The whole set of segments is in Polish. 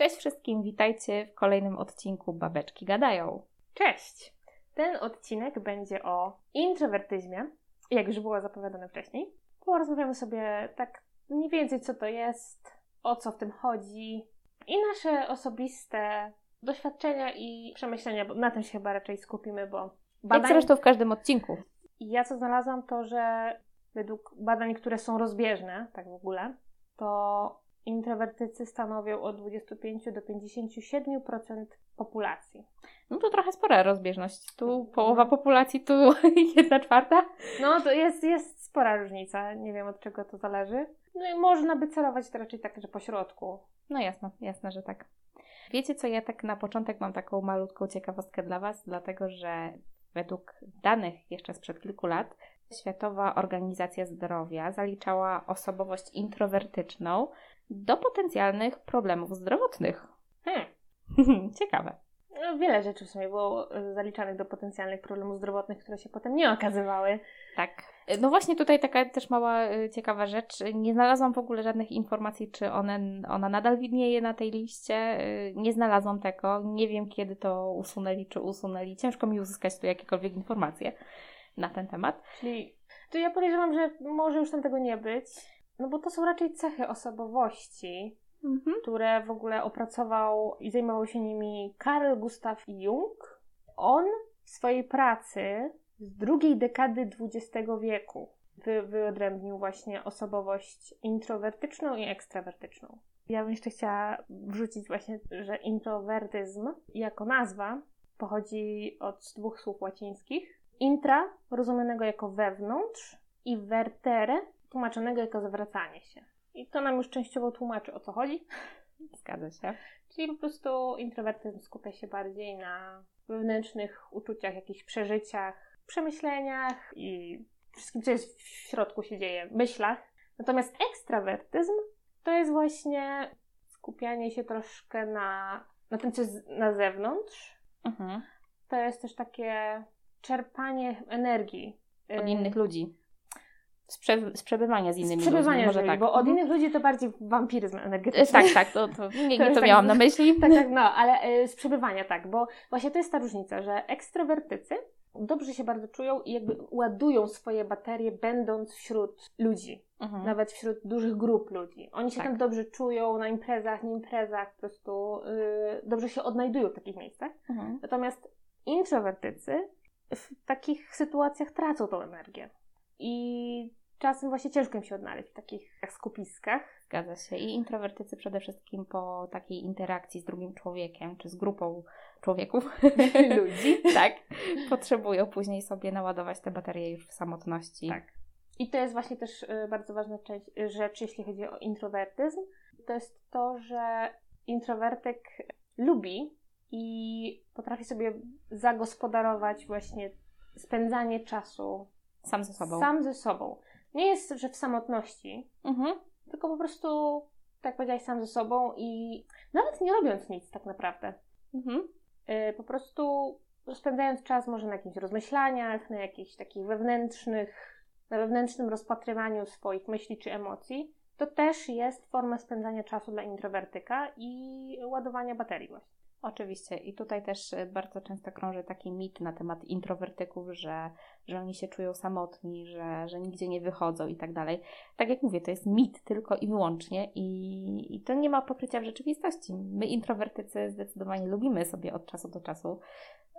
Cześć wszystkim, witajcie w kolejnym odcinku Babeczki Gadają. Cześć! Ten odcinek będzie o introwertyzmie, jak już było zapowiadane wcześniej. Porozmawiamy sobie tak mniej więcej, co to jest, o co w tym chodzi i nasze osobiste doświadczenia i przemyślenia, bo na tym się chyba raczej skupimy, bo Jak zresztą w każdym odcinku. ja co znalazłam, to że według badań, które są rozbieżne, tak w ogóle, to introwertycy stanowią od 25 do 57% populacji. No to trochę spora rozbieżność. Tu połowa populacji, tu jedna czwarta. No to jest, jest spora różnica, nie wiem od czego to zależy. No i można by celować to raczej tak, że po środku. No jasno, jasne, że tak. Wiecie co, ja tak na początek mam taką malutką ciekawostkę dla Was, dlatego że według danych jeszcze sprzed kilku lat Światowa Organizacja Zdrowia zaliczała osobowość introwertyczną do potencjalnych problemów zdrowotnych. Hmm. Ciekawe. No, wiele rzeczy w sumie było y, zaliczanych do potencjalnych problemów zdrowotnych, które się potem nie okazywały. Tak. No właśnie tutaj taka też mała y, ciekawa rzecz. Nie znalazłam w ogóle żadnych informacji, czy one, ona nadal widnieje na tej liście. Y, Nie znalazłam tego. Nie wiem, kiedy to usunęli, czy usunęli. Ciężko mi uzyskać tu jakiekolwiek informacje na ten temat. Czyli to ja podejrzewam, że może już tam tego nie być, no bo to są raczej cechy osobowości, Mhm. które w ogóle opracował i zajmował się nimi Carl Gustav Jung. On w swojej pracy z drugiej dekady XX wieku wy, wyodrębnił właśnie osobowość introwertyczną i ekstrawertyczną. Ja bym jeszcze chciała wrzucić właśnie, że introwertyzm jako nazwa pochodzi od dwóch słów łacińskich. Intra, rozumianego jako wewnątrz, i vertere, tłumaczonego jako zwracanie się. I to nam już częściowo tłumaczy, o co chodzi. Zgadza się. Czyli po prostu introwertyzm skupia się bardziej na wewnętrznych uczuciach, jakichś przeżyciach, przemyśleniach i wszystkim, co jest w środku się dzieje, myślach. Natomiast ekstrawertyzm to jest właśnie skupianie się troszkę na, na tym, co jest na zewnątrz. Mhm. To jest też takie czerpanie energii. Od y, innych ludzi. Z, prze, z przebywania z innymi z przebywania ludźmi. Może tak. bo od Mhm. innych ludzi to bardziej wampiryzm E, energetyczny. Tak, tak, to, to nie, nie To tak miałam na myśli. Tak, tak, no, ale y, z przebywania tak, bo właśnie to jest ta różnica, że ekstrawertycy dobrze się bardzo czują i jakby ładują swoje baterie, będąc wśród ludzi, Mhm. nawet wśród dużych grup ludzi. Oni się Tak. tam dobrze czują na imprezach, nie imprezach, po prostu y, dobrze się odnajdują w takich miejscach. Mhm. Natomiast introwertycy w takich sytuacjach tracą tą energię. I czasem właśnie ciężko im się odnaleźć w takich skupiskach. Zgadza się. I introwertycy przede wszystkim po takiej interakcji z drugim człowiekiem, czy z grupą człowieków, Ludzi. tak, potrzebują później sobie naładować te baterie już w samotności. Tak. I to jest właśnie też y, bardzo ważna część, y, rzecz, jeśli chodzi o introwertyzm. To jest to, że introwertyk lubi i potrafi sobie zagospodarować właśnie spędzanie czasu Sam ze sobą. sam ze sobą. Nie jest, że w samotności, Mhm. tylko po prostu, tak powiedziałaś, sam ze sobą i nawet nie robiąc nic tak naprawdę. Mhm. Y, po prostu spędzając czas może na jakichś rozmyślaniach, na jakichś takich wewnętrznych, na wewnętrznym rozpatrywaniu swoich myśli czy emocji, to też jest forma spędzania czasu dla introwertyka i ładowania baterii właśnie. Oczywiście. I tutaj też y, bardzo często krąży taki mit na temat introwertyków, że, że oni się czują samotni, że, że nigdzie nie wychodzą i tak dalej. Tak jak mówię, to jest mit tylko i wyłącznie i, i to nie ma pokrycia w rzeczywistości. My introwertycy zdecydowanie lubimy sobie od czasu do czasu,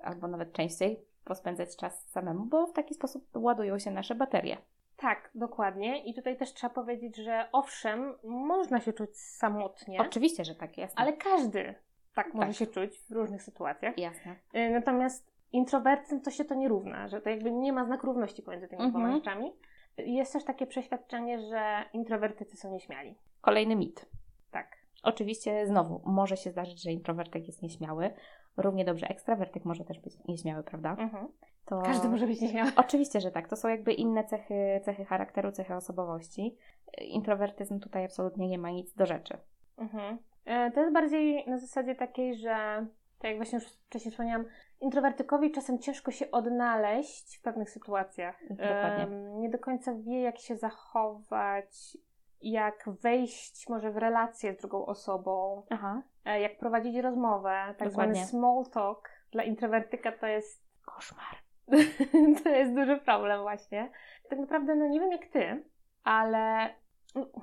albo nawet częściej, pospędzać czas samemu, bo w taki sposób ładują się nasze baterie. Tak, dokładnie. I tutaj też trzeba powiedzieć, że owszem, można się czuć samotnie, Oczywiście, że tak jest. ale każdy tak może Tak. się czuć w różnych sytuacjach. Jasne. Y, Natomiast introwertyzm to się to nie równa, że to jakby nie ma znaku równości pomiędzy tymi Mhm. dwoma rzeczami. Jest też takie przeświadczenie, że introwertycy są nieśmiali. Kolejny mit. Tak. Oczywiście, znowu, może się zdarzyć, że introwertyk jest nieśmiały. Równie dobrze ekstrawertyk może też być nieśmiały, prawda? Mhm. To... Każdy może być nieśmiały. Oczywiście, że tak. To są jakby inne cechy, cechy charakteru, cechy osobowości. Introwertyzm tutaj absolutnie nie ma nic do rzeczy. Mhm. E, To jest bardziej na zasadzie takiej, że tak jak właśnie już wcześniej wspomniałam, introwertykowi czasem ciężko się odnaleźć w pewnych sytuacjach. Dokładnie. Em, Nie do końca wie, jak się zachować, jak wejść może w relację z drugą osobą. Aha. e, jak prowadzić rozmowę, tak zwany Dokładnie. small talk. Dla introwertyka to jest Koszmar. to jest duży problem właśnie. Tak naprawdę, no nie wiem jak ty, ale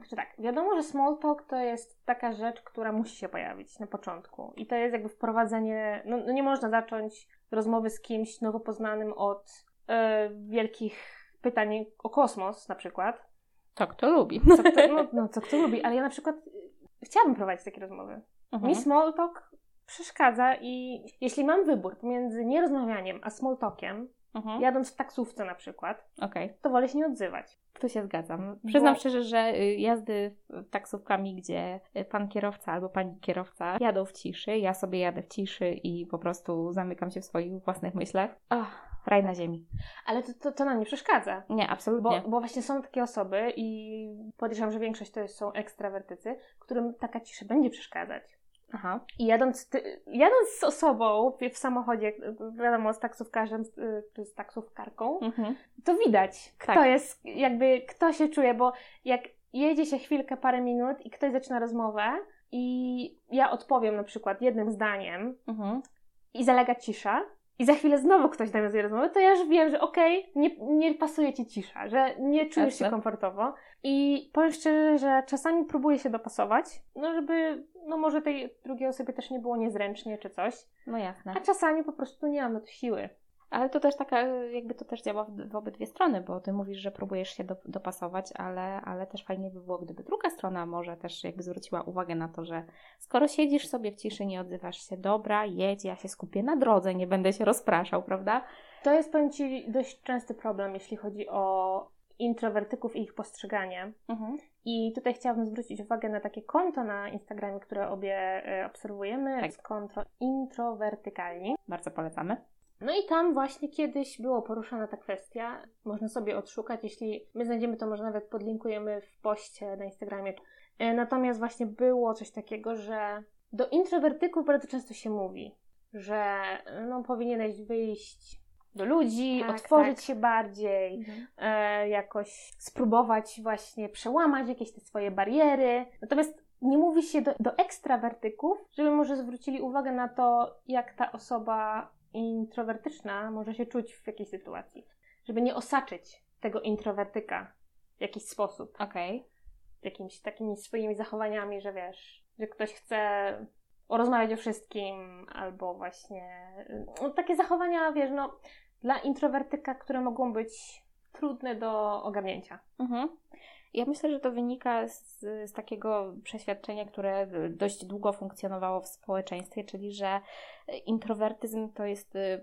czy tak, wiadomo, że small talk to jest taka rzecz, która musi się pojawić na początku. I to jest jakby wprowadzenie, no, no nie można zacząć rozmowy z kimś nowo poznanym od e, wielkich pytań o kosmos na przykład. To kto lubi. Co kto, no, no, co kto lubi, ale ja na przykład y, chciałabym prowadzić takie rozmowy. Mhm. Mi small talk przeszkadza i jeśli mam wybór pomiędzy nierozmawianiem a small talkiem, Mhm. jadąc w taksówce na przykład, Okej, to wolę się nie odzywać. tu się zgadzam. Przyznam Bo- szczerze, że y, jazdy taksówkami, gdzie y, pan kierowca albo pani kierowca jadą w ciszy, ja sobie jadę w ciszy i po prostu zamykam się w swoich własnych myślach. Ach, raj na ziemi. Ale to, to, to nam nie przeszkadza. Nie, Bo, absolutnie. bo właśnie są takie osoby i podejrzewam, że większość to są ekstrawertycy, którym taka cisza będzie przeszkadzać. Aha. I jadąc, ty, jadąc z osobą w, samochodzie, wiadomo, z taksówkarzem czy z taksówkarką, Mhm. to widać, kto Tak. jest, jakby, kto się czuje, bo jak jedzie się chwilkę, parę minut i ktoś zaczyna rozmowę i ja odpowiem na przykład jednym zdaniem Mhm. i zalega cisza i za chwilę znowu ktoś nawiązuje rozmowę, to ja już wiem, że okej, nie, nie pasuje Ci cisza, że nie czujesz się Jasne. komfortowo i powiem szczerze, że czasami próbuję się dopasować, no żeby, no może tej drugiej osobie też nie było niezręcznie czy coś, No jasne. a czasami po prostu nie mam na to siły. Ale to też taka, jakby to też działa w, w obydwie strony, bo ty mówisz, że próbujesz się do, dopasować, ale, ale też fajnie by było, gdyby druga strona może też jakby zwróciła uwagę na to, że skoro siedzisz sobie w ciszy, nie odzywasz się, dobra, jedź, ja się skupię na drodze, nie będę się rozpraszał, prawda? To jest, powiem Ci, dość częsty problem, jeśli chodzi o introwertyków i ich postrzeganie. Mhm. I tutaj chciałabym zwrócić uwagę na takie konto na Instagramie, które obie e, obserwujemy. Tak. Konto introwertykalni. Bardzo polecamy. No i tam właśnie kiedyś było poruszana ta kwestia. Można sobie odszukać, jeśli my znajdziemy to, może nawet podlinkujemy w poście na Instagramie. E, Natomiast właśnie było coś takiego, że do introwertyków bardzo często się mówi, że no, powinieneś wyjść do ludzi, Tak, otworzyć tak. się bardziej, e, jakoś spróbować właśnie przełamać jakieś te swoje bariery. Natomiast nie mówi się do, do ekstrawertyków, żeby może zwrócili uwagę na to, jak ta osoba introwertyczna może się czuć w jakiejś sytuacji. Żeby nie osaczyć tego introwertyka w jakiś sposób, Okej. jakimiś takimi swoimi zachowaniami, że wiesz, że ktoś chce rozmawiać o wszystkim, albo właśnie no, takie zachowania, wiesz, no dla introwertyka, które mogą być trudne do ogarnięcia. Mhm. Ja myślę, że to wynika z, z takiego przeświadczenia, które dość długo funkcjonowało w społeczeństwie, czyli że introwertyzm to jest y,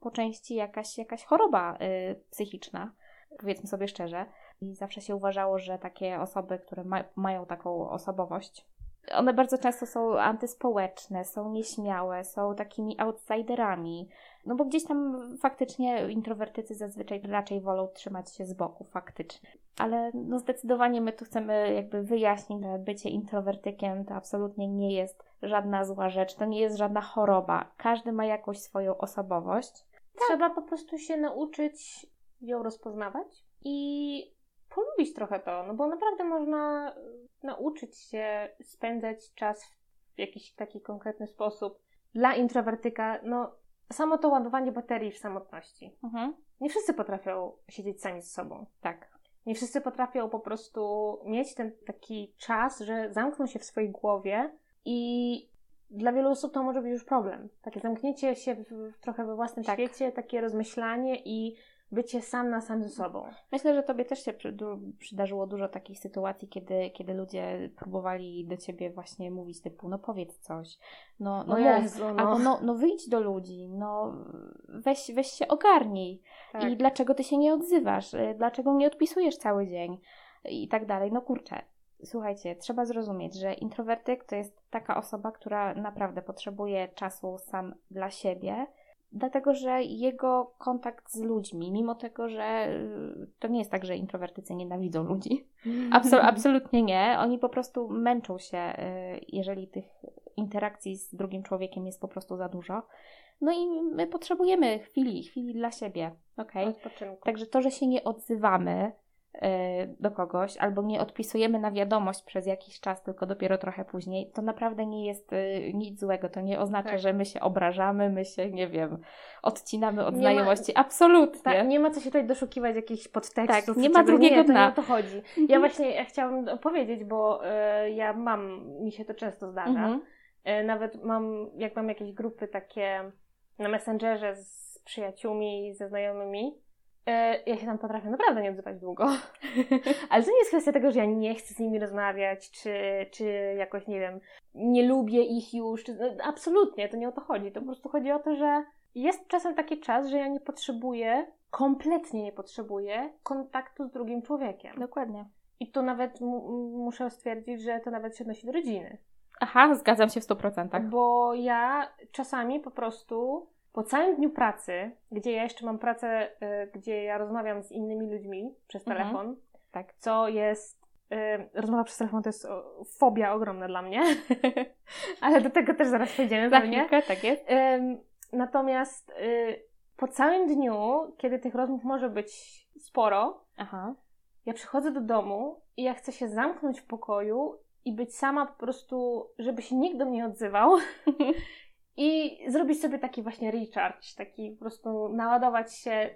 po części jakaś, jakaś choroba y, psychiczna, powiedzmy sobie szczerze. I zawsze się uważało, że takie osoby, które ma, mają taką osobowość, one bardzo często są antyspołeczne, są nieśmiałe, są takimi outsiderami. No bo gdzieś tam faktycznie introwertycy zazwyczaj raczej wolą trzymać się z boku, faktycznie. Ale no zdecydowanie my tu chcemy jakby wyjaśnić, że bycie introwertykiem to absolutnie nie jest żadna zła rzecz, to nie jest żadna choroba. Każdy ma jakąś swoją osobowość. Trzeba po prostu się nauczyć ją rozpoznawać i polubić trochę to, no bo naprawdę można nauczyć się spędzać czas w jakiś taki konkretny sposób. Dla introwertyka, no samo to ładowanie baterii w samotności. Mhm. Nie wszyscy potrafią siedzieć sami ze sobą. Tak. Nie wszyscy potrafią po prostu mieć ten taki czas, że zamkną się w swojej głowie i dla wielu osób to może być już problem. Takie zamknięcie się w, w trochę we własnym Tak. świecie, takie rozmyślanie i bycie sam na sam ze sobą. Myślę, że Tobie też się przydarzyło dużo takich sytuacji, kiedy, kiedy ludzie próbowali do Ciebie właśnie mówić typu, no powiedz coś, no, no Jezu, no. albo no, no wyjdź do ludzi, no weź, weź się ogarnij Tak. i dlaczego Ty się nie odzywasz, y, dlaczego nie odpisujesz cały dzień i tak dalej. No kurczę, słuchajcie, trzeba zrozumieć, że introwertyk to jest taka osoba, która naprawdę potrzebuje czasu sam dla siebie, dlatego że jego kontakt z ludźmi, mimo tego, że y, to nie jest tak, że introwertycy nienawidzą ludzi, Absol- absolutnie nie, oni po prostu męczą się, y, jeżeli tych interakcji z drugim człowiekiem jest po prostu za dużo. No i my potrzebujemy chwili, chwili dla siebie, okej? Odpoczynku. Także to, że się nie odzywamy, do kogoś, albo nie odpisujemy na wiadomość przez jakiś czas, tylko dopiero trochę później, to naprawdę nie jest y, nic złego. To nie oznacza, tak. że my się obrażamy, my się, nie wiem, odcinamy od nie znajomości. Ma, Absolutnie. Tak, nie ma co się tutaj doszukiwać jakichś podtekstów. Tak, nie ma drugiego nie, dna. Nie o to chodzi. Ja właśnie ja chciałam powiedzieć, bo y, ja mam, mi się to często zdarza. Mhm. Y, nawet mam, jak mam jakieś grupy takie na Messengerze z przyjaciółmi, ze znajomymi, E, ja się tam potrafię naprawdę nie odzywać długo. Ale to nie jest kwestia tego, że ja nie chcę z nimi rozmawiać, czy, czy jakoś, nie wiem, nie lubię ich już. Czy, no, absolutnie, to nie o to chodzi. To po prostu chodzi o to, że jest czasem taki czas, że ja nie potrzebuję, kompletnie nie potrzebuję kontaktu z drugim człowiekiem. Dokładnie. I to nawet muszę stwierdzić, że to nawet się odnosi do rodziny. Aha, zgadzam się w 100%. Bo ja czasami po prostu po całym dniu pracy, gdzie ja jeszcze mam pracę, y, gdzie ja rozmawiam z innymi ludźmi przez mhm. telefon, mhm. tak. co jest. Y, rozmowa przez telefon to jest fobia ogromna dla mnie, ale do tego też zaraz przejdziemy. Za chwilkę, tak jest. natomiast y, po całym dniu, kiedy tych rozmów może być sporo, Aha. ja przychodzę do domu i ja chcę się zamknąć w pokoju i być sama po prostu, żeby się nikt do mnie nie odzywał. i zrobić sobie taki właśnie recharge, taki po prostu naładować się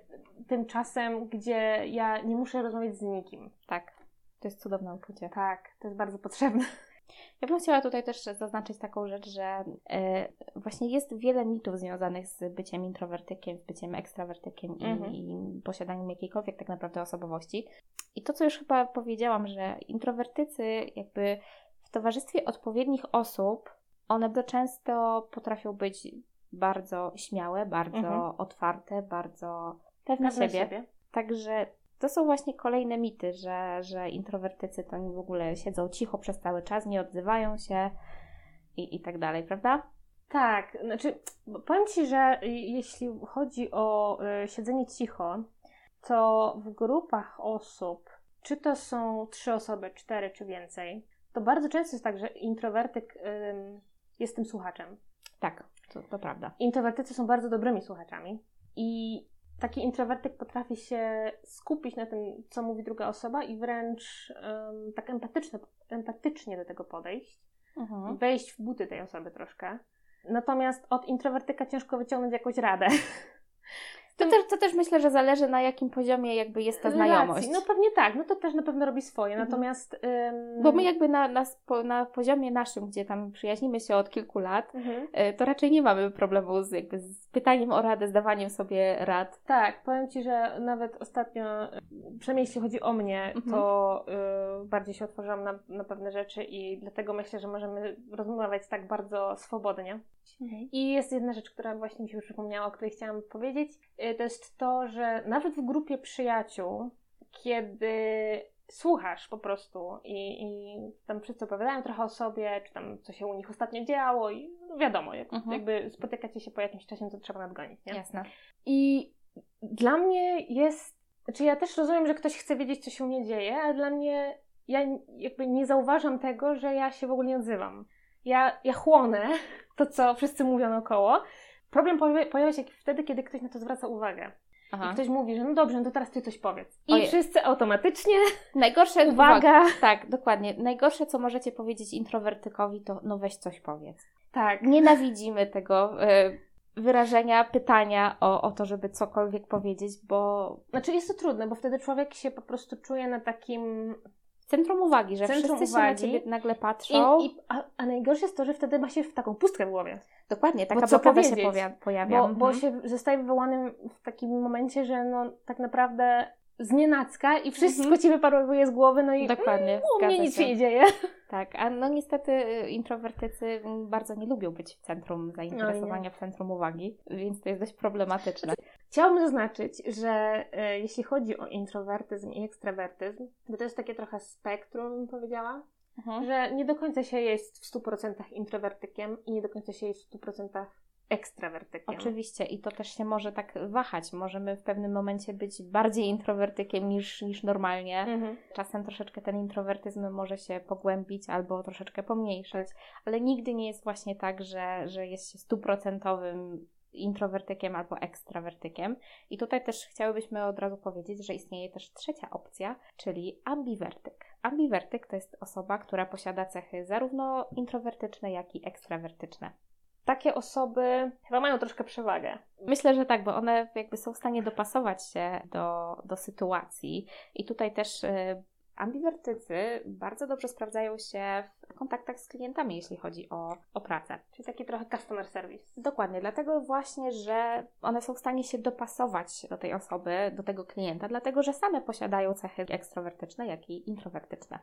tym czasem, gdzie ja nie muszę rozmawiać z nikim. Tak, to jest cudowne uczucie. Tak, to jest bardzo potrzebne. Ja bym chciała tutaj też zaznaczyć taką rzecz, że y, właśnie jest wiele mitów związanych z byciem introwertykiem, z byciem ekstrawertykiem mhm. i, i, posiadaniem jakiejkolwiek tak naprawdę osobowości. I to, co już chyba powiedziałam, że introwertycy jakby w towarzystwie odpowiednich osób one bardzo często potrafią być bardzo śmiałe, bardzo mhm. otwarte, bardzo pewne siebie. siebie. Także to są właśnie kolejne mity, że, że introwertycy to w ogóle siedzą cicho przez cały czas, nie odzywają się i, i tak dalej, prawda? Tak, znaczy powiem Ci, że jeśli chodzi o y, siedzenie cicho, to w grupach osób, czy to są trzy osoby, cztery czy więcej, to bardzo często jest tak, że introwertyk y, jest tym słuchaczem. Tak, to, to prawda. Introwertycy są bardzo dobrymi słuchaczami i taki introwertyk potrafi się skupić na tym, co mówi druga osoba i wręcz um, tak empatycznie, empatycznie do tego podejść, mhm. wejść w buty tej osoby troszkę. Natomiast od introwertyka ciężko wyciągnąć jakąś radę. To też, to też myślę, że zależy na jakim poziomie jakby jest ta znajomość. No pewnie tak, no to też na pewno robi swoje, mhm. natomiast... Ym... Bo my jakby na, na, na poziomie naszym, gdzie tam przyjaźnimy się od kilku lat, mhm. Y, to raczej nie mamy problemu z, jakby z pytaniem o radę, zdawaniem sobie rad. Tak, powiem Ci, że nawet ostatnio, przynajmniej jeśli chodzi o mnie, mhm. to y, bardziej się otworzyłam na, na pewne rzeczy i dlatego myślę, że możemy rozmawiać tak bardzo swobodnie. Mhm. I jest jedna rzecz, która właśnie mi się przypomniała, o której chciałam powiedzieć. Y, to jest to, że nawet w grupie przyjaciół, kiedy słuchasz po prostu i, i tam wszyscy opowiadają trochę o sobie, czy tam co się u nich ostatnio działo i no wiadomo, jak, mhm. jakby spotykacie się po jakimś czasie, to trzeba nadgonić, nie? Jasne. I dla mnie jest, znaczy ja też rozumiem, że ktoś chce wiedzieć, co się u mnie dzieje, ale dla mnie, ja jakby nie zauważam tego, że ja się w ogóle nie odzywam. Ja, ja chłonę to, co wszyscy mówią około. Problem pojawia się wtedy, kiedy ktoś na to zwraca uwagę. Aha. I ktoś mówi, że no dobrze, no to teraz ty coś powiedz. I Ojej. wszyscy automatycznie. Najgorsze, uwaga. Tak, dokładnie. Najgorsze, co możecie powiedzieć introwertykowi, to no weź coś powiedz. Tak. Nienawidzimy tego y, wyrażenia, pytania o, o to, żeby cokolwiek powiedzieć, bo. Znaczy jest to trudne, bo wtedy człowiek się po prostu czuje na takim centrum uwagi, że centrum wszyscy uwagi. się na ciebie nagle patrzą. I, i, a, a, najgorsze jest to, że wtedy ma się w taką pustkę w głowie. Dokładnie, taka blokada się pojawia. Bo, mhm. bo się zostaje wywołanym w takim momencie, że no tak naprawdę z nienacka i wszystko mhm. ci wyparowuje z głowy, no i Dokładnie, mm, u mnie nic się nie dzieje. Tak, a no niestety y, introwertycy bardzo nie lubią być w centrum zainteresowania, no w centrum uwagi, więc to jest dość problematyczne. Chciałabym zaznaczyć, że e, jeśli chodzi o introwertyzm i ekstrawertyzm, bo to jest takie trochę spektrum, bym powiedziała, mhm. że nie do końca się jest w 100% introwertykiem i nie do końca się jest w 100% ekstrawertykiem. Oczywiście i to też się może tak wahać. Możemy w pewnym momencie być bardziej introwertykiem niż, niż normalnie. Mhm. Czasem troszeczkę ten introwertyzm może się pogłębić albo troszeczkę pomniejszyć, ale nigdy nie jest właśnie tak, że, że jest się stuprocentowym introwertykiem albo ekstrawertykiem. I tutaj też chciałybyśmy od razu powiedzieć, że istnieje też trzecia opcja, czyli ambiwertyk. Ambiwertyk to jest osoba, która posiada cechy zarówno introwertyczne, jak i ekstrawertyczne. Takie osoby chyba mają troszkę przewagę. Myślę, że tak, bo one jakby są w stanie dopasować się do, do sytuacji i tutaj też y, ambiwertycy bardzo dobrze sprawdzają się w kontaktach z klientami, jeśli chodzi o, o pracę. Czyli taki trochę customer service. Dokładnie, dlatego właśnie, że one są w stanie się dopasować do tej osoby, do tego klienta, dlatego że same posiadają cechy ekstrowertyczne, jak i introwertyczne.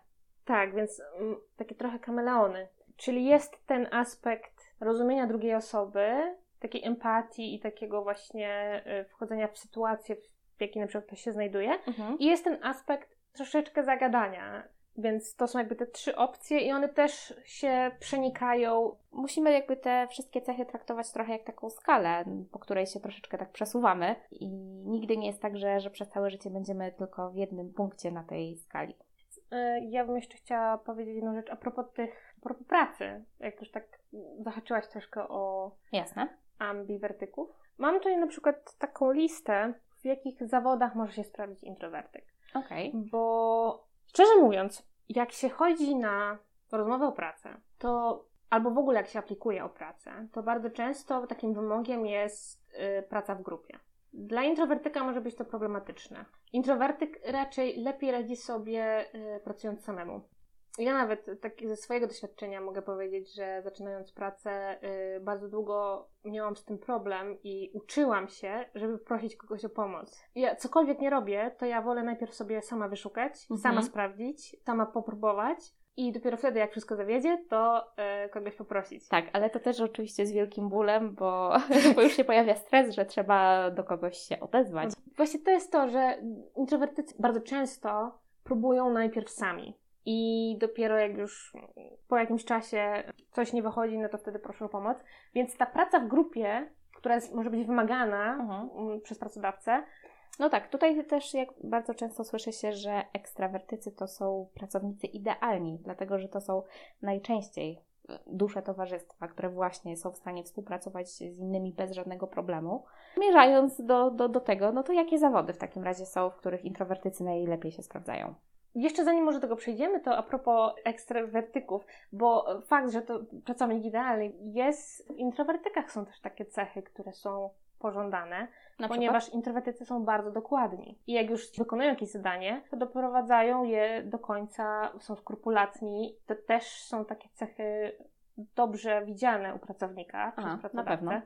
Tak, więc mm, takie trochę kameleony. Czyli jest ten aspekt rozumienia drugiej osoby, takiej empatii i takiego właśnie y, wchodzenia w sytuację, w jakiej na przykład ktoś się znajduje. Mhm. I jest ten aspekt troszeczkę zagadania. Więc to są jakby te trzy opcje i one też się przenikają. Musimy jakby te wszystkie cechy traktować trochę jak taką skalę, po której się troszeczkę tak przesuwamy i nigdy nie jest tak, że, że przez całe życie będziemy tylko w jednym punkcie na tej skali. Y, Ja bym jeszcze chciała powiedzieć jedną rzecz a propos tych, a propos pracy. Jak już tak zahaczyłaś troszkę o Jasne? ambiwertyków. Mam tutaj na przykład taką listę, w jakich zawodach może się sprawdzić introwertyk. Okej. Bo szczerze mówiąc, jak się chodzi na rozmowę o pracę, to albo w ogóle jak się aplikuje o pracę, to bardzo często takim wymogiem jest y, praca w grupie. Dla introwertyka może być to problematyczne. Introwertyk raczej lepiej radzi sobie y, pracując samemu. Ja nawet tak ze swojego doświadczenia mogę powiedzieć, że zaczynając pracę y, bardzo długo miałam z tym problem i uczyłam się, żeby prosić kogoś o pomoc. Ja cokolwiek nie robię, to ja wolę najpierw sobie sama wyszukać, Mhm. sama sprawdzić, sama popróbować i dopiero wtedy, jak wszystko zawiedzie, to y, kogoś poprosić. Tak, ale to też oczywiście z wielkim bólem, bo, bo już się pojawia stres, że trzeba do kogoś się odezwać. Właśnie to jest to, że introwertycy bardzo często próbują najpierw sami. I dopiero jak już po jakimś czasie coś nie wychodzi, no to wtedy proszę o pomoc. Więc ta praca w grupie, która jest, może być wymagana Mhm. mm, przez pracodawcę, No tak, tutaj też jak bardzo często słyszy się, że ekstrawertycy to są pracownicy idealni, dlatego że to są najczęściej dusze towarzystwa, które właśnie są w stanie współpracować z innymi bez żadnego problemu. Zmierzając do, do, do tego, no to jakie zawody w takim razie są, w których introwertycy najlepiej się sprawdzają? Jeszcze zanim może do tego przejdziemy, to a propos ekstrawertyków, bo fakt, że to pracownik idealny jest, w introwertykach są też takie cechy, które są pożądane, Na ponieważ introwertycy są bardzo dokładni. I jak już wykonują jakieś zadanie, to doprowadzają je do końca, są skrupulatni. To też są takie cechy dobrze widziane u pracownika A, przez pracodawcę.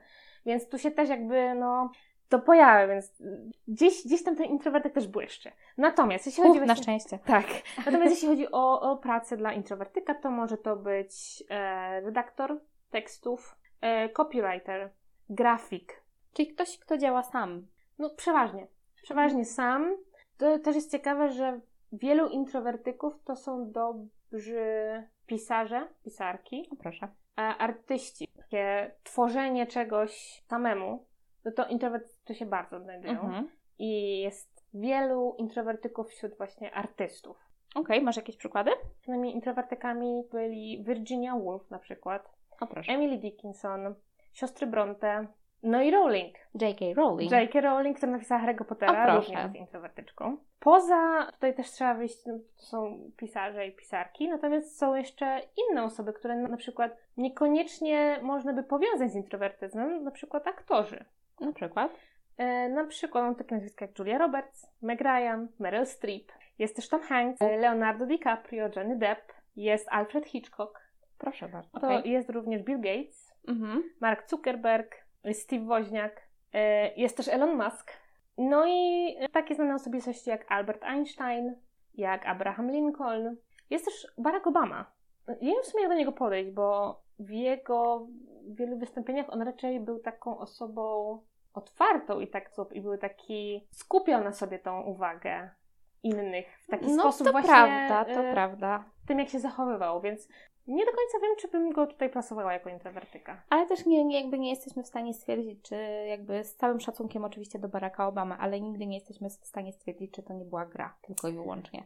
Więc tu się też jakby, no, to pojawia, więc gdzieś, gdzieś tam ten introwertyk też błyszczy. Natomiast jeśli chodzi na właśnie... szczęście. Tak. Natomiast jeśli chodzi o, o pracę dla introwertyka, to może to być e, redaktor tekstów, e, copywriter, grafik. Czyli ktoś, kto działa sam. No przeważnie. Przeważnie sam. To też jest ciekawe, że wielu introwertyków to są dobrzy pisarze, pisarki, proszę. artyści. Takie tworzenie czegoś samemu, no to introwertycy się bardzo odnajdują. Mhm. I jest wielu introwertyków wśród właśnie artystów. Okej, masz jakieś przykłady? Tymi introwertykami byli Virginia Woolf na przykład, O proszę. Emily Dickinson, siostry Bronte, no i Rowling. J.K. Rowling. J.K. Rowling, która napisała Harry'ego Pottera, również jest introwertyczką. Poza, tutaj też trzeba wyjść, no, to są pisarze i pisarki, natomiast są jeszcze inne osoby, które na przykład niekoniecznie można by powiązać z introwertyzmem, na przykład aktorzy. Na przykład. E, na przykład mam takie nazwiska jak Julia Roberts, Meg Ryan, Meryl Streep, jest też Tom Hanks, e, Leonardo DiCaprio, Johnny Depp, jest Alfred Hitchcock, Proszę bardzo. to Okej. jest również Bill Gates, Mhm. Mark Zuckerberg, Steve Woźniak, e, jest też Elon Musk. No i takie znane osobistości jak Albert Einstein, jak Abraham Lincoln. Jest też Barack Obama. Nie wiem w sumie jak do niego podejść, bo w jego wielu wystąpieniach on raczej był taką osobą otwartą i tak i był taki, skupiał na sobie tą uwagę innych w taki no, sposób to właśnie prawda, to e, prawda. tym, jak się zachowywał, więc nie do końca wiem, czy bym go tutaj plasowała jako introwertyka. Ale też nie, nie, jakby nie jesteśmy w stanie stwierdzić, czy jakby z całym szacunkiem oczywiście do Baracka Obamy, ale nigdy nie jesteśmy w stanie stwierdzić, czy to nie była gra, tylko i wyłącznie.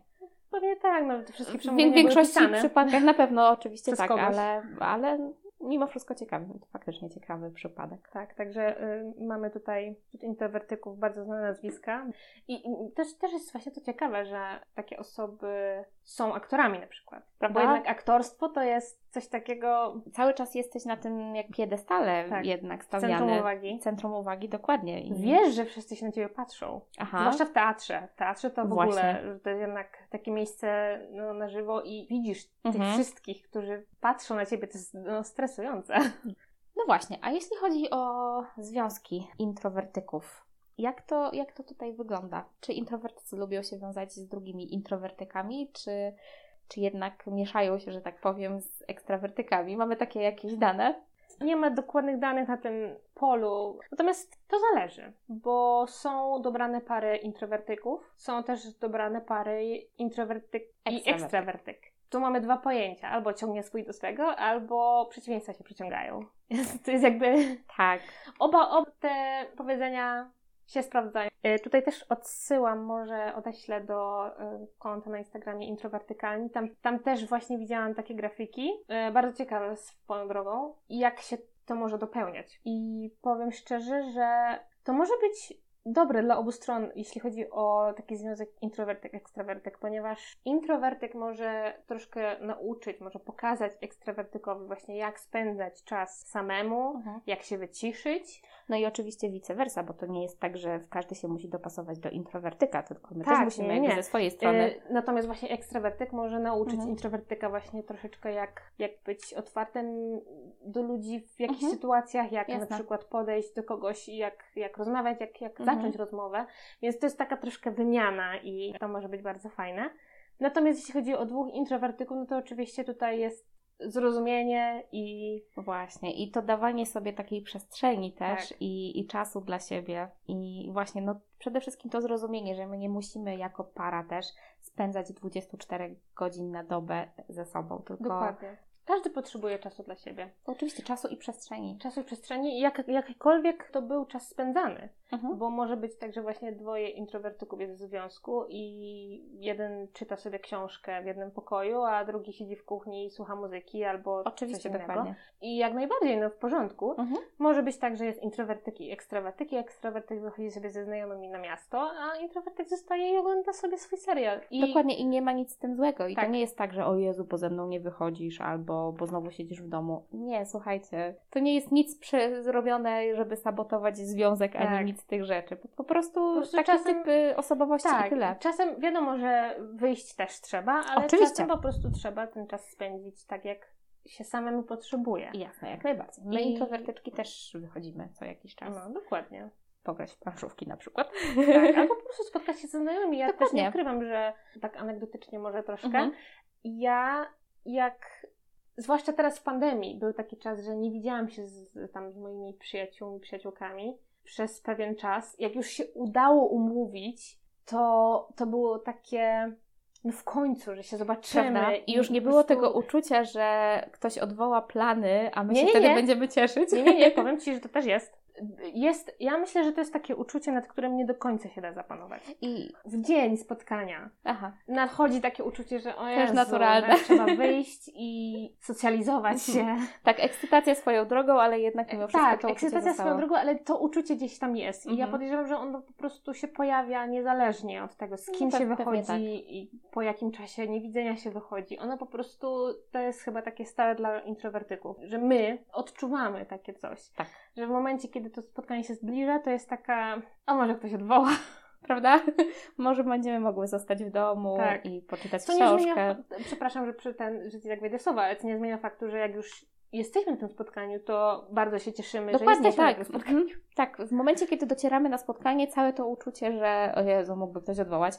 Pewnie tak, no te wszystkie W przemówienia większości były pisane. przypadkach na pewno oczywiście Przez tak, kogoś. ale, ale mimo wszystko ciekawy, to faktycznie ciekawy przypadek. Tak, także y, mamy tutaj wśród introwertyków bardzo znane nazwiska. I, I, też, też jest właśnie to ciekawe, że takie osoby są aktorami na przykład. Prawda? Bo jednak aktorstwo to jest coś takiego... Cały czas jesteś na tym jak piedestale Tak. jednak stawiany. Centrum uwagi. Centrum uwagi, dokładnie. I... Wiesz, że wszyscy się na ciebie patrzą. Aha. Zwłaszcza w teatrze. W teatrze to w Właśnie. ogóle, że to jest jednak takie miejsce no, na żywo i widzisz tych Mhm. wszystkich, którzy patrzą na ciebie. To jest no, stresujące. No właśnie, a jeśli chodzi o związki introwertyków, jak to, jak to tutaj wygląda? Czy introwertycy lubią się wiązać z drugimi introwertykami, czy, czy jednak mieszają się, że tak powiem, z ekstrawertykami? Mamy takie jakieś dane? Nie ma dokładnych danych na tym polu, natomiast to zależy, bo są dobrane pary introwertyków, są też dobrane pary introwertyk i Ekstrawertyk. Tu mamy dwa pojęcia, albo ciągnie swój do swego, albo przeciwieństwa się przyciągają. To jest jakby Tak. Oba, oba te powiedzenia się sprawdzają. E, Tutaj też odsyłam, może odeślę do e, konta na Instagramie Introwertykalni. Tam, tam też właśnie widziałam takie grafiki, e, bardzo ciekawe swoją drogą, jak się to może dopełniać. I powiem szczerze, że to może być dobre dla obu stron, jeśli chodzi o taki związek introwertyk-ekstrawertyk, ponieważ introwertyk może troszkę nauczyć, może pokazać ekstrawertykowi właśnie jak spędzać czas samemu, Mhm. jak się wyciszyć. No i oczywiście vice versa, bo to nie jest tak, że każdy się musi dopasować do introwertyka, tylko my Tak, też musimy nie, nie. ze swojej strony. E, Natomiast właśnie ekstrawertyk może nauczyć Mhm. introwertyka właśnie troszeczkę jak, jak być otwartym do ludzi w jakichś Mhm. sytuacjach, jak Jasne. na przykład podejść do kogoś jak, jak rozmawiać, jak, jak Mhm. Zacząć rozmowę. Więc to jest taka troszkę wymiana i to może być bardzo fajne. Natomiast jeśli chodzi o dwóch introwertyków, no to oczywiście tutaj jest zrozumienie i Właśnie, i to dawanie sobie takiej przestrzeni też Tak. i, i czasu dla siebie. I właśnie, no przede wszystkim to zrozumienie, że my nie musimy jako para też spędzać 24 godzin na dobę ze sobą, tylko dokładnie. Każdy potrzebuje czasu dla siebie. oczywiście czasu i przestrzeni. Czasu i przestrzeni jak, jakikolwiek to był czas spędzany. Mhm. Bo może być tak, że właśnie dwoje introwertyków jest w związku i jeden czyta sobie książkę w jednym pokoju, a drugi siedzi w kuchni i słucha muzyki albo Oczywiście, coś innego. dokładnie. I jak najbardziej, no w porządku. Mhm. Może być tak, że jest introwertyk i ekstrawertyk i ekstrawertyk wychodzi sobie ze znajomymi na miasto, a introwertyk zostaje i ogląda sobie swój serial. I Dokładnie i nie ma nic z tym złego. I Tak. to nie jest tak, że o Jezu, bo ze mną nie wychodzisz albo bo znowu siedzisz w domu. Nie, słuchajcie, to nie jest nic zrobione, żeby sabotować związek, ani Tak. nic z tych rzeczy. Po, po prostu, Po prostu taki czasem- typ osobowości tak, i tyle. czasem wiadomo, że wyjść też trzeba, ale Oczywiście. czasem po prostu trzeba ten czas spędzić tak, jak się samemu potrzebuje. Jasne, jak najbardziej. My I- introwertyczki też wychodzimy co jakiś czas. No, dokładnie. Pograć w planszówki na przykład. Tak, albo po prostu spotkać się ze znajomymi. Ja też Dokładnie. nie ukrywam, że tak anegdotycznie może troszkę. Mhm. Ja jak, zwłaszcza teraz w pandemii, był taki czas, że nie widziałam się z, tam z moimi przyjaciółmi, przyjaciółkami przez pewien czas. Jak już się udało umówić, to, to było takie no w końcu, że się zobaczymy. Prawda? I już nie było tego uczucia, że ktoś odwoła plany, a my Nie, się nie, wtedy nie. będziemy cieszyć. Nie, nie, nie, powiem Ci, że to też jest. Jest, ja myślę, że to jest takie uczucie, nad którym nie do końca się da zapanować. I W dzień spotkania aha, nadchodzi takie uczucie, że o Jezu, naturalne. trzeba wyjść i socjalizować się. tak, ekscytacja swoją drogą, ale jednak mimo wszystko tak, to ekscytacja zostało. swoją drogą, ale to uczucie gdzieś tam jest. I ja Mhm. podejrzewam, że ono po prostu się pojawia niezależnie od tego, z No kim się pe- pewnie wychodzi tak. i po jakim czasie niewidzenia się wychodzi. Ono po prostu to jest chyba takie stałe dla introwertyków, że my odczuwamy takie coś. Tak. Że w momencie, kiedy to spotkanie się zbliża, to jest taka, a może ktoś odwoła. Prawda? Może będziemy mogły zostać w domu Tak. i poczytać nie książkę. zmienia, przepraszam, że przy ten, że ci tak wejdę słowa, ale to nie zmienia faktu, że jak już jesteśmy na tym spotkaniu, to bardzo się cieszymy, że Dokładnie jesteśmy tak. na tym spotkaniu. Mhm. Tak, w momencie, kiedy docieramy na spotkanie, całe to uczucie, że o Jezu, mógłby ktoś odwołać,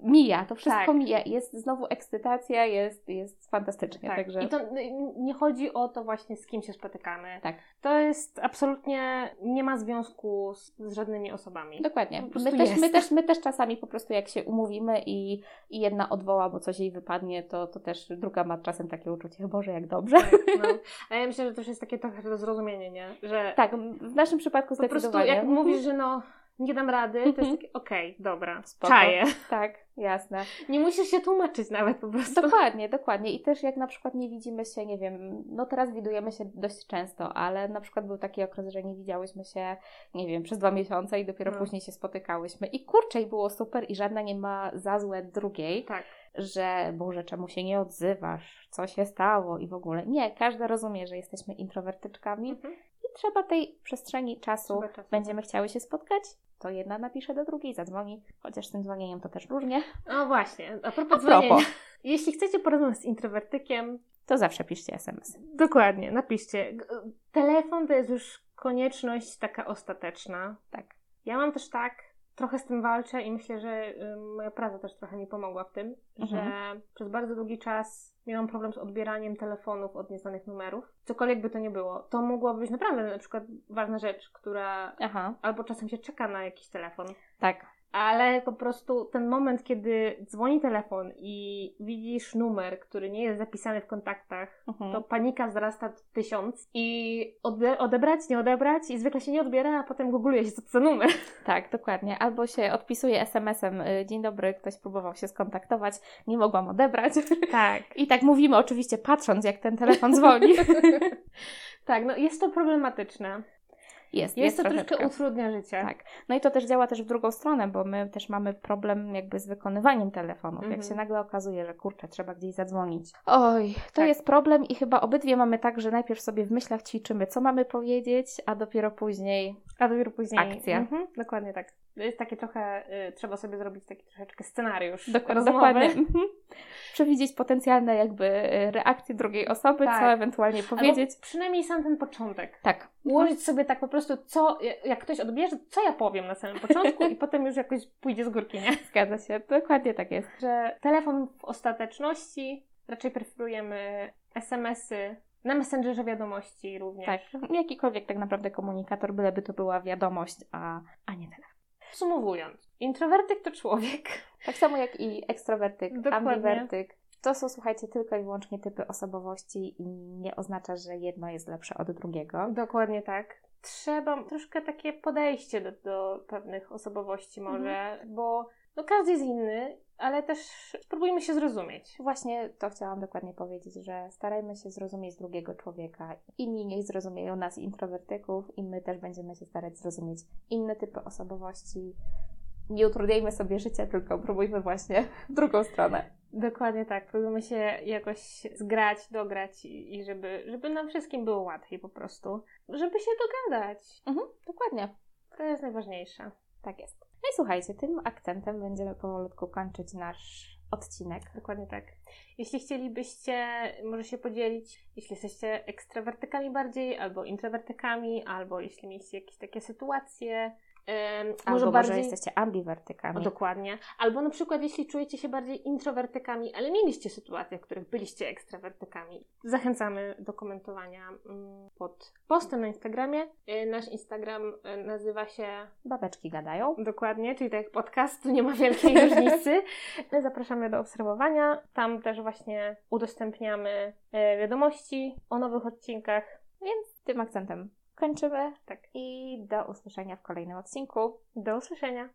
mija, to wszystko Tak. mija. Jest znowu ekscytacja, jest, jest fantastycznie. Tak. Także I to nie chodzi o to właśnie, z kim się spotykamy. Tak. To jest absolutnie, nie ma związku z, z żadnymi osobami. Dokładnie. My też, jest. my, też, my też czasami po prostu jak się umówimy i, i jedna odwoła, bo coś jej wypadnie, to, to też druga ma czasem takie uczucie, Boże, jak dobrze. No. Ale ja myślę, że to już jest takie trochę zrozumienie, nie? Że Tak, w naszym przypadku po prostu zdecydowanie. jak mówisz, że no nie dam rady, to jest takie, okej, dobra, Spoko. czaję. Tak, jasne. Nie musisz się tłumaczyć nawet po prostu. Dokładnie, dokładnie. I też jak na przykład nie widzimy się, nie wiem, no teraz widujemy się dość często, ale na przykład był taki okres, że nie widziałyśmy się, nie wiem, przez dwa miesiące i dopiero No. później się spotykałyśmy. I kurczę, i było super i żadna nie ma za złe drugiej, Tak. że Boże, czemu się nie odzywasz, co się stało i w ogóle. Nie, każda rozumie, że jesteśmy introwertyczkami Mhm. i trzeba tej przestrzeni czasu, Trzeba czasu. będziemy chciały się spotkać, to jedna napisze do drugiej, zadzwoni, chociaż z tym dzwonieniem to też różnie. O właśnie, a A propos propos, dzwonienia. Jeśli chcecie porozmawiać z introwertykiem, to zawsze piszcie SMS. dokładnie, napiszcie. Telefon to jest już konieczność taka ostateczna. Tak. Ja mam też tak, trochę z tym walczę i myślę, że moja praca też trochę mi pomogła w tym, Mhm. że przez bardzo długi czas miałam problem z odbieraniem telefonów od nieznanych numerów. Cokolwiek by to nie było. To mogłaby być naprawdę na przykład ważna rzecz, która Aha, albo czasem się czeka na jakiś telefon. tak. Ale po prostu ten moment, kiedy dzwoni telefon i widzisz numer, który nie jest zapisany w kontaktach, Mhm. to panika wzrasta tysiąc i ode- odebrać, nie odebrać i zwykle się nie odbiera, a potem googluje się, co to za numer. Tak, dokładnie. Albo się odpisuje SMS-em, y, dzień dobry, ktoś próbował się skontaktować, nie mogłam odebrać. Tak. I tak mówimy oczywiście patrząc, jak ten telefon dzwoni. tak, no jest to problematyczne. Jest, Jest, to troszeczkę. troszkę utrudnia życie. Tak. No i to też działa też w drugą stronę, bo my też mamy problem jakby z wykonywaniem telefonów. Jak Mhm. się nagle okazuje, że kurczę, trzeba gdzieś zadzwonić. Oj, to Tak. jest problem i chyba obydwie mamy tak, że najpierw sobie w myślach ćwiczymy, co mamy powiedzieć, a dopiero później A dopiero później. Akcja. Mhm, dokładnie tak. To jest takie trochę, y, trzeba sobie zrobić taki troszeczkę scenariusz Dokładnie. rozmowy. dokładnie. Mhm. Przewidzieć potencjalne jakby y, reakcje drugiej osoby, Tak. co ewentualnie powiedzieć. Albo przynajmniej sam ten początek. Tak. Ułożyć sobie tak po prostu, co, jak ktoś odbierze, co ja powiem na samym początku i potem już jakoś pójdzie z górki, nie? Zgadza się. Dokładnie tak jest. Że telefon w ostateczności raczej preferujemy SMS-y, na Messengerze wiadomości również. Tak. Jakikolwiek tak naprawdę komunikator, byleby to była wiadomość, a, a nie telefon. Podsumowując, introwertyk to człowiek. Tak samo jak i ekstrawertyk, Dokładnie. ambiwertyk. To są, słuchajcie, tylko i wyłącznie typy osobowości i nie oznacza, że jedno jest lepsze od drugiego. Dokładnie tak. Trzeba troszkę takie podejście do, do pewnych osobowości może, bo no każdy jest inny, ale też spróbujmy się zrozumieć. Właśnie to chciałam dokładnie powiedzieć, że starajmy się zrozumieć drugiego człowieka. Inni niech zrozumieją nas, introwertyków, i my też będziemy się starać zrozumieć inne typy osobowości. Nie utrudniajmy sobie życia, tylko próbujmy właśnie w drugą stronę. Dokładnie tak. Próbujmy się jakoś zgrać, dograć i, i żeby, żeby nam wszystkim było łatwiej po prostu. Żeby się dogadać. Mhm, dokładnie. To jest najważniejsze. Tak jest. No i słuchajcie, tym akcentem będziemy powolutku kończyć nasz odcinek. Dokładnie tak. Jeśli chcielibyście, może się podzielić, jeśli jesteście ekstrawertykami bardziej, albo introwertykami, albo jeśli mieliście jakieś takie sytuacje, Albo może może bardziej... jesteście ambiwertykami. O, dokładnie. Albo na przykład, jeśli czujecie się bardziej introwertykami, ale mieliście sytuacje, w których byliście ekstrawertykami. Zachęcamy do komentowania mm, pod postem na Instagramie. Y, Nasz Instagram y, nazywa się Babeczki gadają. dokładnie, czyli tak jak podcast, tu nie ma wielkiej różnicy. Zapraszamy do obserwowania. Tam też właśnie udostępniamy e, wiadomości o nowych odcinkach. Więc tym akcentem kończymy. Tak. I do usłyszenia w kolejnym odcinku. Do usłyszenia.